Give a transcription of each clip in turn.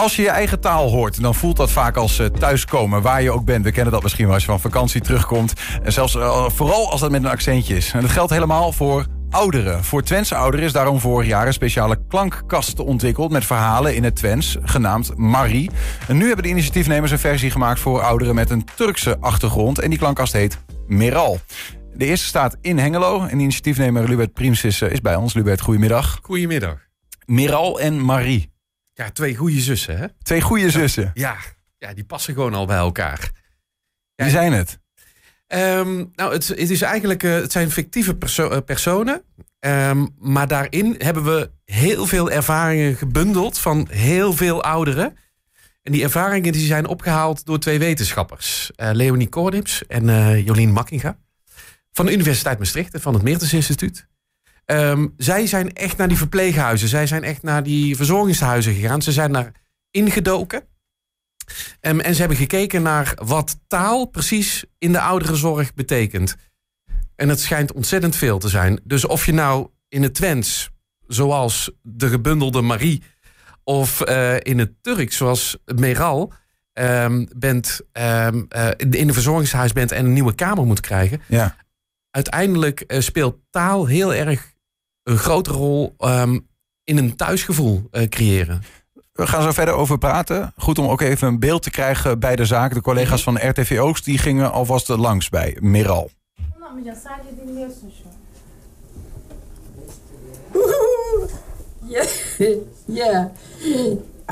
Als je je eigen taal hoort, dan voelt dat vaak als uh, thuiskomen, waar je ook bent. We kennen dat misschien wel als je van vakantie terugkomt. En zelfs uh, vooral als dat met een accentje is. En dat geldt helemaal voor ouderen. Voor Twentse ouderen is daarom vorig jaar een speciale klankkast ontwikkeld... met verhalen in het Twents, genaamd Marie. En nu hebben de initiatiefnemers een versie gemaakt voor ouderen... met een Turkse achtergrond. En die klankkast heet Meral. De eerste staat in Hengelo. En initiatiefnemer Lubert Priems is, bij ons. Lubert, goedemiddag. Goedemiddag. Miral en Marie. Ja, twee goede zussen, hè? Twee goede zussen. Ja, ja, die passen gewoon al bij elkaar. Ja, Wie zijn het? Um, nou, het, het, is eigenlijk, uh, het zijn fictieve perso uh, personen. Um, maar daarin hebben we heel veel ervaringen gebundeld van heel veel ouderen. En die ervaringen die zijn opgehaald door twee wetenschappers. Uh, Leonie Kornips en Jolien Makkinga. Van de Universiteit Maastricht en van het Meertens Instituut. Um, zij zijn echt naar die verpleeghuizen. Zij zijn echt naar die verzorgingshuizen gegaan. Ze zijn daar ingedoken. Um, en ze hebben gekeken naar wat taal precies in de ouderenzorg betekent. En het schijnt ontzettend veel te zijn. Dus of je nou in het Twents, zoals de gebundelde Marie, of uh, in het Turks, zoals Meral, um, bent, um, uh, in een verzorgingshuis bent en een nieuwe kamer moet krijgen. Ja. Uiteindelijk uh, speelt taal heel erg een grote rol um, in een thuisgevoel uh, creëren. We gaan zo verder over praten. Goed om ook even een beeld te krijgen bij de zaak. De collega's van RTV Oost die gingen alvast langs bij Miral. Ja, ja.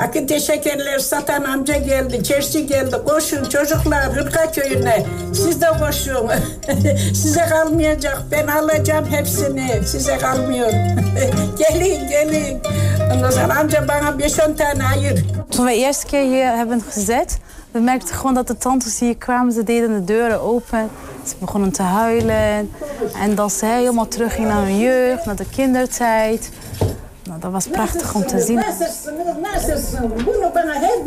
Akın teşekkürler Satan amca geldi, çerçi geldi. Koşun çocuklar Hırka köyüne. Siz de koşun. Size kalmayacak. Ben alacağım hepsini. Size kalmıyor. gelin gelin. Ondan sonra amca bana 5-10 tane ayır. Toen we eerste keer hier hebben gezet, we merkten gewoon dat de tantes hier kwamen. Ze deden de deuren open. Ze begonnen te huilen. En dat ze helemaal teruggingen naar hun jeugd, naar de kindertijd. Nou, dat was prachtig om te zien.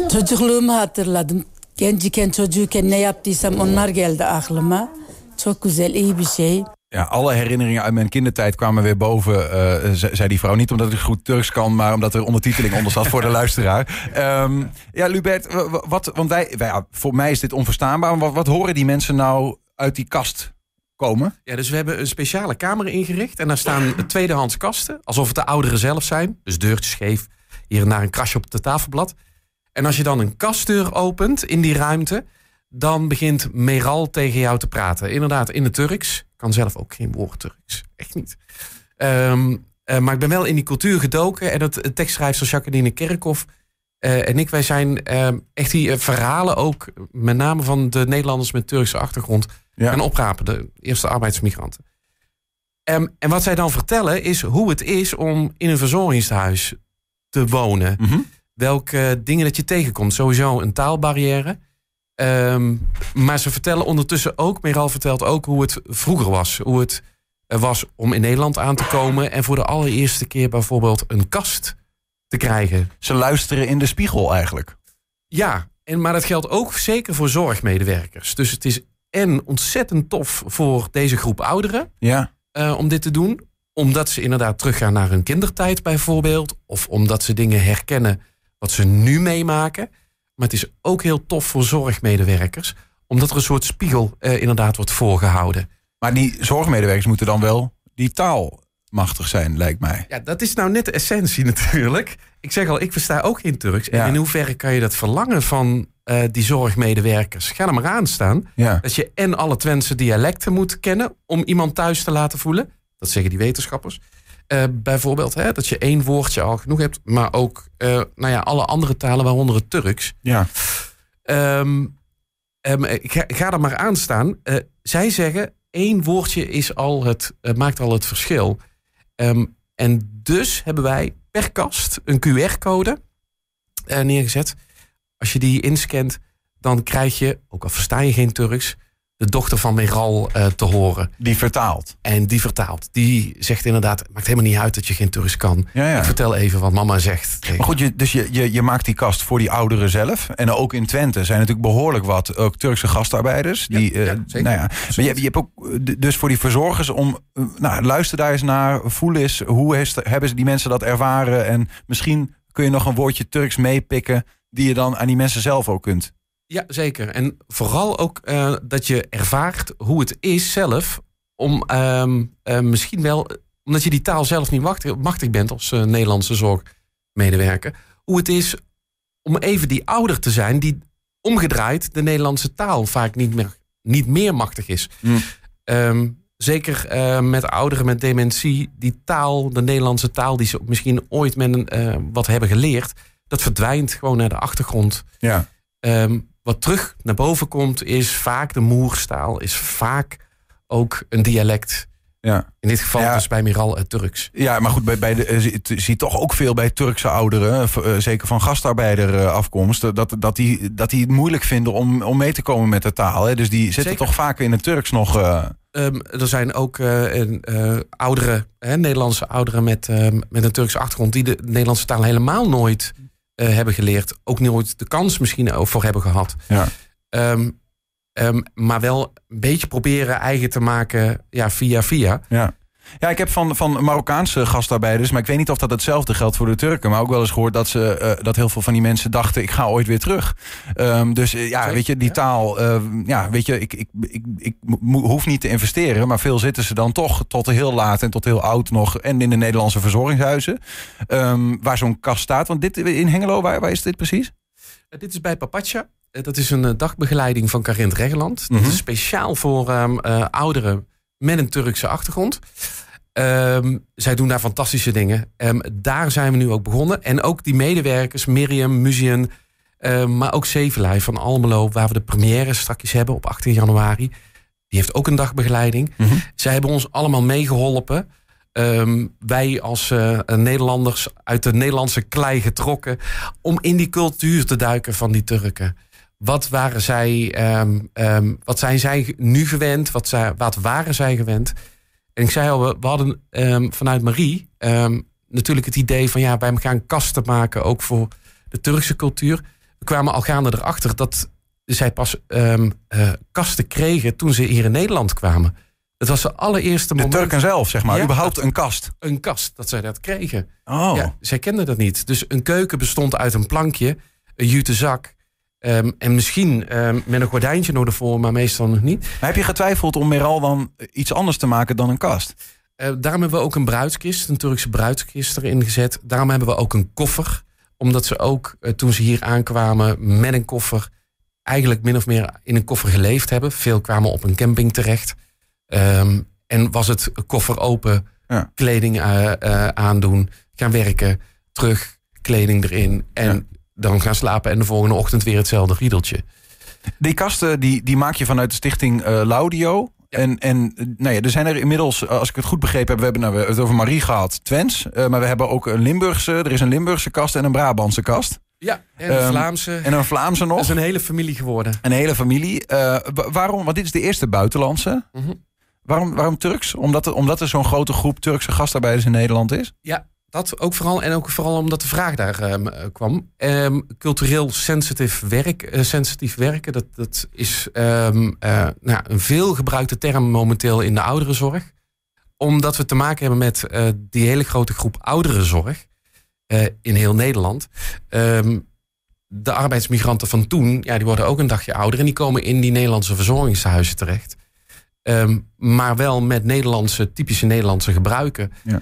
Çocukluğumu hatırladım. Gençken çocuğuken ne yaptıysam onlar geldi aklıma. Çok güzel, iyi bir şey. Ja, alle herinneringen uit mijn kindertijd kwamen weer boven, uh, zei die vrouw. Niet omdat ik goed Turks kan, maar omdat er ondertiteling onder zat voor de luisteraar. Um, ja, Lubert, wat, want wij, wij, ja, voor mij is dit onverstaanbaar. Wat, wat horen die mensen nou uit die kast komen? Ja, dus we hebben een speciale kamer ingericht. En daar staan tweedehands kasten. Alsof het de ouderen zelf zijn. Dus deurtjes scheef. Hier en daar een krasje op het tafelblad. En als je dan een kastdeur opent in die ruimte. Dan begint Meral tegen jou te praten. Inderdaad, in het Turks. kan zelf ook geen woord Turks. Echt niet. Um, uh, maar ik ben wel in die cultuur gedoken. En het, het tekstschrijfster Jacqueline Kerkhoff uh, en ik, wij zijn uh, echt die verhalen ook, met name van de Nederlanders met Turkse achtergrond, ja. gaan oprapen. De eerste arbeidsmigranten. Um, en wat zij dan vertellen is hoe het is om in een verzorgingshuis te wonen. Mm -hmm. Welke dingen dat je tegenkomt. Sowieso een taalbarrière. Um, maar ze vertellen ondertussen ook, Meral vertelt ook hoe het vroeger was. Hoe het was om in Nederland aan te komen en voor de allereerste keer bijvoorbeeld een kast te krijgen. Ze luisteren in de spiegel eigenlijk. Ja, en, maar dat geldt ook zeker voor zorgmedewerkers. Dus het is en ontzettend tof voor deze groep ouderen ja. uh, om dit te doen. Omdat ze inderdaad teruggaan naar hun kindertijd bijvoorbeeld. Of omdat ze dingen herkennen wat ze nu meemaken. Maar het is ook heel tof voor zorgmedewerkers. Omdat er een soort spiegel uh, inderdaad wordt voorgehouden. Maar die zorgmedewerkers moeten dan wel die taal machtig zijn, lijkt mij. Ja, dat is nou net de essentie natuurlijk. Ik zeg al, ik versta ook geen Turks. Ja. En in hoeverre kan je dat verlangen van uh, die zorgmedewerkers? Ga er maar aan staan. Ja. Dat je en alle Twentse dialecten moet kennen om iemand thuis te laten voelen. Dat zeggen die wetenschappers. Uh, bijvoorbeeld hè, dat je één woordje al genoeg hebt, maar ook uh, nou ja, alle andere talen, waaronder het Turks. Ja. Um, um, ga, ga er maar aan staan. zij zeggen, één woordje is al het, maakt al het verschil. Um, en dus hebben wij per kast een QR-code uh, neergezet. Als je die inscant, dan krijg je, ook al versta je geen Turks, de dochter van Meral uh, te horen. Die vertaalt. En die vertaalt. Die zegt inderdaad, het maakt helemaal niet uit dat je geen Turks kan. Ja, ja. Ik vertel even wat mama zegt. Maar goed, je, dus je, je, je maakt die kast voor die ouderen zelf. En ook in Twente zijn natuurlijk behoorlijk wat ook Turkse gastarbeiders. Die, ja, uh. Nou ja, maar je, je hebt ook dus voor die verzorgers om, nou, luister daar eens naar, voel eens, hoe is, hebben die mensen dat ervaren? En misschien kun je nog een woordje Turks meepikken die je dan aan die mensen zelf ook kunt. Ja, zeker. En vooral ook eh, dat je ervaart hoe het is zelf om ehm, eh, misschien wel, omdat je die taal zelf niet machtig, machtig bent als eh, Nederlandse zorgmedewerker, hoe het is om even die ouder te zijn die omgedraaid de Nederlandse taal vaak niet meer, niet meer machtig is. Mm. Ehm, zeker met ouderen met dementie, die taal, de Nederlandse taal, die ze misschien ooit met een, wat hebben geleerd, dat verdwijnt gewoon naar de achtergrond. Ja. Ehm, wat terug naar boven komt, is vaak de moerstaal, is vaak ook een dialect. Ja. In dit geval Ja. dus bij Miral het Turks. Ja, maar goed, bij, bij de, eh, je ziet toch ook veel bij Turkse ouderen, v- eh, zeker van gastarbeider eh, afkomst, eh, dat, dat, die, dat die het moeilijk vinden om, om mee te komen met de taal. Hè? Dus die zitten Zeker. toch vaak in het Turks nog. eh, Ehm, er zijn ook eh, eh, ouderen, hè, Nederlandse ouderen met, ehm, met een Turkse achtergrond, die de Nederlandse taal helemaal nooit eh, hebben geleerd. Ook nooit de kans misschien voor hebben gehad. Ja. Ehm, ehm, maar wel een beetje proberen eigen te maken ja, via via. ja. Ja, ik heb van, van Marokkaanse gastarbeiders, maar ik weet niet of dat hetzelfde geldt voor de Turken. Maar ook wel eens gehoord dat, ze, eh, dat heel veel van die mensen dachten: ik ga ooit weer terug. Ehm, dus eh, ja, weet je, die taal, eh, ja, weet je, ik, ik, ik, hoef niet te investeren. Maar veel zitten ze dan toch tot heel laat en tot heel oud nog. En in de Nederlandse verzorgingshuizen, ehm, waar zo'n kast staat. Want dit in Hengelo, waar, waar is dit precies? Dit is bij Papatja. Dat is een dagbegeleiding van Carint Reggeland. Mhm. Dat is speciaal voor ehm, eh, ouderen met een Turkse achtergrond. Ehm, zij doen daar fantastische dingen. Ehm, daar zijn we nu ook begonnen. En ook die medewerkers, Miriam, Muzian, ehm, maar ook Zevelij van Almelo, waar we de première straks hebben op 18 januari. Die heeft ook een dagbegeleiding. Mhm. Zij hebben ons allemaal meegeholpen. Wij als eh, Nederlanders uit de Nederlandse klei getrokken. om in die cultuur te duiken van die Turken. Wat waren zij, ehm, ehm, wat zijn zij nu gewend? Wat, zij, wat waren zij gewend? En ik zei al, we, we hadden ehm, vanuit Marie natuurlijk het idee van ja, wij gaan kasten maken ook voor de Turkse cultuur. We kwamen al gaande erachter dat zij pas eh, kasten kregen toen ze hier in Nederland kwamen. Het was de allereerste De moment Turken zelf, zeg maar. Ja. Überhaupt een kast. een kast dat zij dat kregen. Oh, Ja, zij kenden dat niet. Dus een keuken bestond uit een plankje, een jute zak. Ehm, en misschien ehm, met een gordijntje nog ervoor, maar meestal nog niet. Maar heb je getwijfeld om Meral dan iets anders te maken dan een kast? Eh, daarom hebben we ook een bruidskist, een Turkse bruidskist erin gezet. Daarom hebben we ook een koffer. Omdat ze ook, eh, toen ze hier aankwamen met een koffer... eigenlijk min of meer in een koffer geleefd hebben. Veel kwamen op een camping terecht. Ehm, en was het koffer open, Ja. kleding eh, eh, aandoen, gaan werken, terug, kleding erin... en Ja. Dan gaan slapen en de volgende ochtend weer hetzelfde riedeltje. Die kasten die, die maak je vanuit de stichting eh, Laudio. En, en nou ja, er zijn er inmiddels, eh, als ik het goed begrepen heb, we hebben nou, we hebben het over Marie gehad, Twents. eh, maar we hebben ook een Limburgse, er is een Limburgse kast en een Brabantse kast. Ja, en de Ehm, Vlaamse... En een Vlaamse dat nog. is een hele familie geworden. Een hele familie. Wa- waarom? Want dit is de eerste buitenlandse. Mhm. Waarom, waarom Turks? Omdat er, omdat er zo'n grote groep Turkse gastarbeiders in Nederland is? Ja, dat ook vooral. En ook vooral omdat de vraag daar ehm, eh, kwam. Ehm, cultureel sensitief, werk, eh, sensitief werken, dat, dat is ehm, eh, nou, een veel gebruikte term momenteel in de ouderenzorg. Omdat we te maken hebben met die hele grote groep ouderenzorg in heel Nederland. De arbeidsmigranten van toen, ja, die worden ook een dagje ouder. En die komen in die Nederlandse verzorgingshuizen terecht. Maar wel met Nederlandse, typische Nederlandse gebruiken. Ja.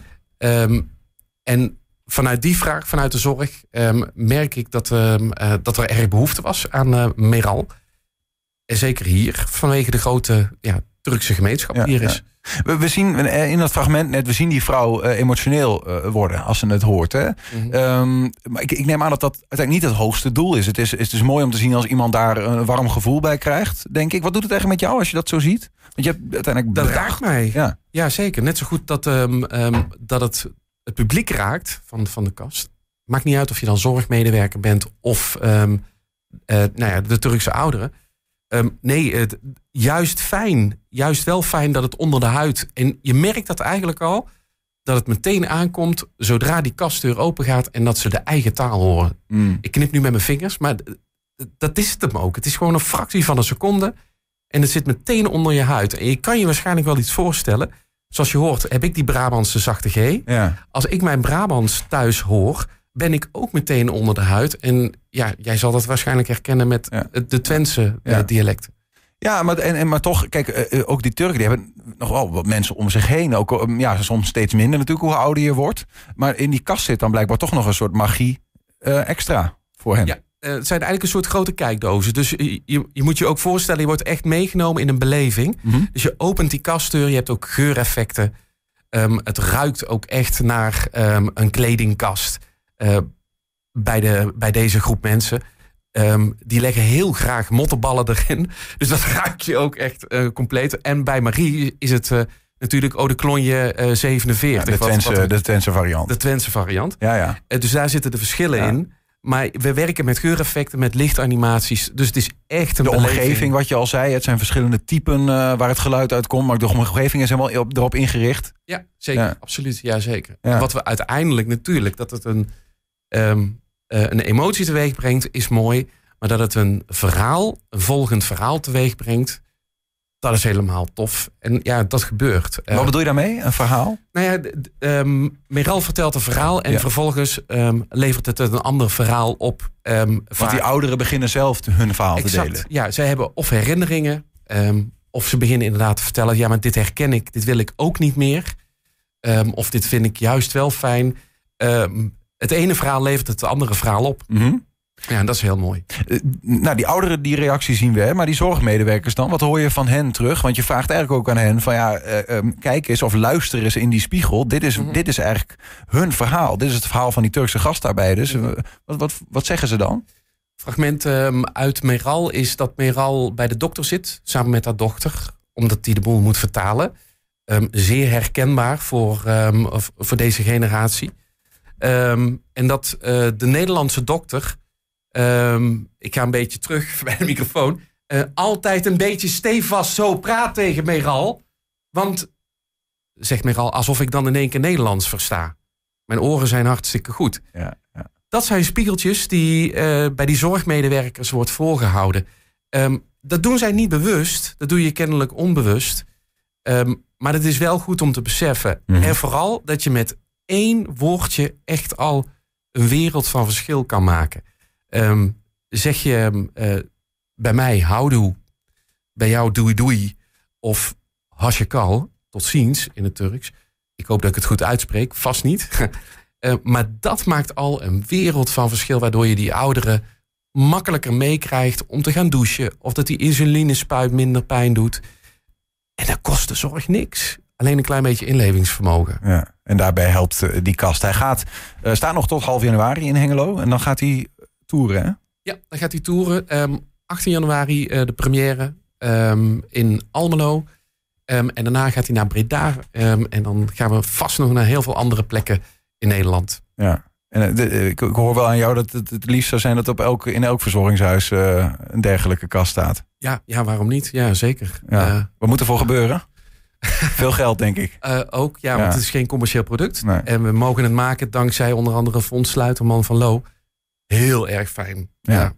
En vanuit die vraag, vanuit de zorg, ehm, merk ik dat, ehm, eh, dat er erg behoefte was aan eh Meral. En zeker hier, vanwege de grote ja, Turkse gemeenschap Ja, die hier ja. is. We, we zien eh, in dat fragment net, we zien die vrouw emotioneel worden als ze het hoort. Hè? Mhm. Ehm, maar ik, ik neem aan dat dat uiteindelijk niet het hoogste doel is. Het is, is dus mooi om te zien als iemand daar een warm gevoel bij krijgt, denk ik. Wat doet het eigenlijk met jou als je dat zo ziet? Want je hebt uiteindelijk Dat raakt mij. Ja. Ja, zeker. Net zo goed dat, dat het het publiek raakt van, van de kast. Maakt niet uit of je dan zorgmedewerker bent of ehm, eh, nou ja, de Turkse ouderen. Ehm, nee, het, juist fijn. Juist wel fijn dat het onder de huid. En je merkt dat eigenlijk al. Dat het meteen aankomt zodra die kastdeur open gaat en dat ze de eigen taal horen. Mm. Ik knip nu met mijn vingers, maar dat is het hem ook. Het is gewoon een fractie van een seconde. En het zit meteen onder je huid. En je kan je waarschijnlijk wel iets voorstellen. Zoals je hoort, heb ik die Brabantse zachte G. Ja. Als ik mijn Brabants thuis hoor, ben ik ook meteen onder de huid. En ja, jij zal dat waarschijnlijk herkennen met Ja. de Twentse eh, Ja. dialect. Ja, maar, en, en, maar toch, kijk, eh, eh, ook die Turken die hebben nog wel wat mensen om zich heen. Ook, ja, soms steeds minder natuurlijk hoe ouder je wordt. Maar in die kast zit dan blijkbaar toch nog een soort magie extra voor hen. Ja, eh, het zijn eigenlijk een soort grote kijkdozen. Dus je, je, moet je ook voorstellen, je wordt echt meegenomen in een beleving. Mhm. Dus je opent die kastdeur, je hebt ook geureffecten. Ehm, het ruikt ook echt naar ehm, een kledingkast eh, bij, de, bij deze groep mensen. Ehm, die leggen heel graag mottenballen erin. Dus dat ruik je ook echt eh, compleet. En bij Marie is het eh, natuurlijk Eau de Cologne eh, 47. Ja, de, Twentse, wat- de Twentse variant. de Twentse variant. Ja, ja. Dus daar zitten de verschillen Ja. in. Maar we werken met geureffecten, met lichtanimaties. Dus het is echt een De beleving. omgeving, wat je al zei, het zijn verschillende typen eh, waar het geluid uitkomt. Maar de omgeving is helemaal op- erop ingericht. Ja, zeker. Ja. Absoluut, ja zeker. Ja. Wat we uiteindelijk natuurlijk, dat het een, ehm, eh, een emotie teweeg brengt, is mooi. Maar dat het een verhaal, een volgend verhaal teweeg brengt, dat is helemaal tof. En ja, dat gebeurt. Eh, Wat bedoel je daarmee? Een verhaal? nou ja, d- ehm, Meral vertelt een verhaal en Ja. vervolgens ehm, levert het een ander verhaal op. ehm, Want die ouderen beginnen zelf hun verhaal te delen. Ja, zij hebben of herinneringen, of ze beginnen inderdaad te vertellen: ja, maar dit herken ik, dit wil ik ook niet meer. Of dit vind ik juist wel fijn. Het ene verhaal levert het andere verhaal op. Mhm. Ja, en dat is heel mooi. Eh, nou, die ouderen, die reactie zien we. hè, Maar die zorgmedewerkers dan, wat hoor je van hen terug? Want je vraagt eigenlijk ook aan hen van ja, eh, ehm, kijk eens of luister eens in die spiegel. Dit is, Mhm. dit is eigenlijk hun verhaal. Dit is het verhaal van die Turkse gastarbeiders. Eh, Wat, wat, wat zeggen ze dan? Fragment ehm, uit Meral is dat Meral bij de dokter zit, samen met haar dochter, omdat die de boel moet vertalen. Ehm, zeer herkenbaar voor, voor deze generatie. En dat de Nederlandse dokter, ehm, ik ga een beetje terug bij de microfoon, eh, altijd een beetje stevast zo praat tegen Meral. Want, zegt Meral, alsof ik dan in één keer Nederlands versta. Mijn oren zijn hartstikke goed. Ja, ja. Dat zijn spiegeltjes die eh, bij die zorgmedewerkers wordt voorgehouden. Ehm, dat doen zij niet bewust, dat doe je kennelijk onbewust. Ehm, maar het is wel goed om te beseffen. Mhm. En vooral dat je met één woordje echt al een wereld van verschil kan maken. Ehm, zeg je ehm, eh, bij mij houdoe, bij jou doei doei of hasjekal, tot ziens in het Turks. Ik hoop dat ik het goed uitspreek, vast niet. Eh, maar dat maakt al een wereld van verschil, waardoor je die ouderen makkelijker meekrijgt om te gaan douchen. Of dat die insulinespuit minder pijn doet. En dat kost de zorg niks. Alleen een klein beetje inlevingsvermogen. Ja. En daarbij helpt eh, die kast. Hij gaat, eh, staat nog tot half januari in Hengelo. En dan gaat hij toeren, hè? Ja, dan gaat hij toeren. Ehm 18 januari eh, de première ehm, in Almelo. Ehm, en daarna gaat hij naar Breda. Ehm, en dan gaan we vast nog naar heel veel andere plekken in Nederland. Ja. En eh, de- eh, ik, ik hoor wel aan jou dat het het liefst zou zijn dat op elk, in elk verzorgingshuis een dergelijke kast staat. Ja, ja, waarom niet? Ja, zeker. Ja. Eh, Wat moet er voor gebeuren? Veel geld, denk ik. Ook, ja, Ja. want het is geen commercieel product. Nee. En we mogen het maken dankzij onder andere Fonds Sluiterman van Lo. Heel erg fijn. Ja.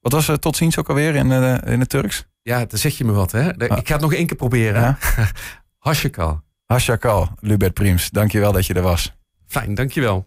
Wat was het tot ziens ook alweer in, eh, in het Turks? ja dan zeg je me wat, hè? Ah. Ik ga het nog één keer proberen. Ja. Hashakal. Hashakal, Lubert Priems. Dank je wel dat je er was. Fijn, dankjewel.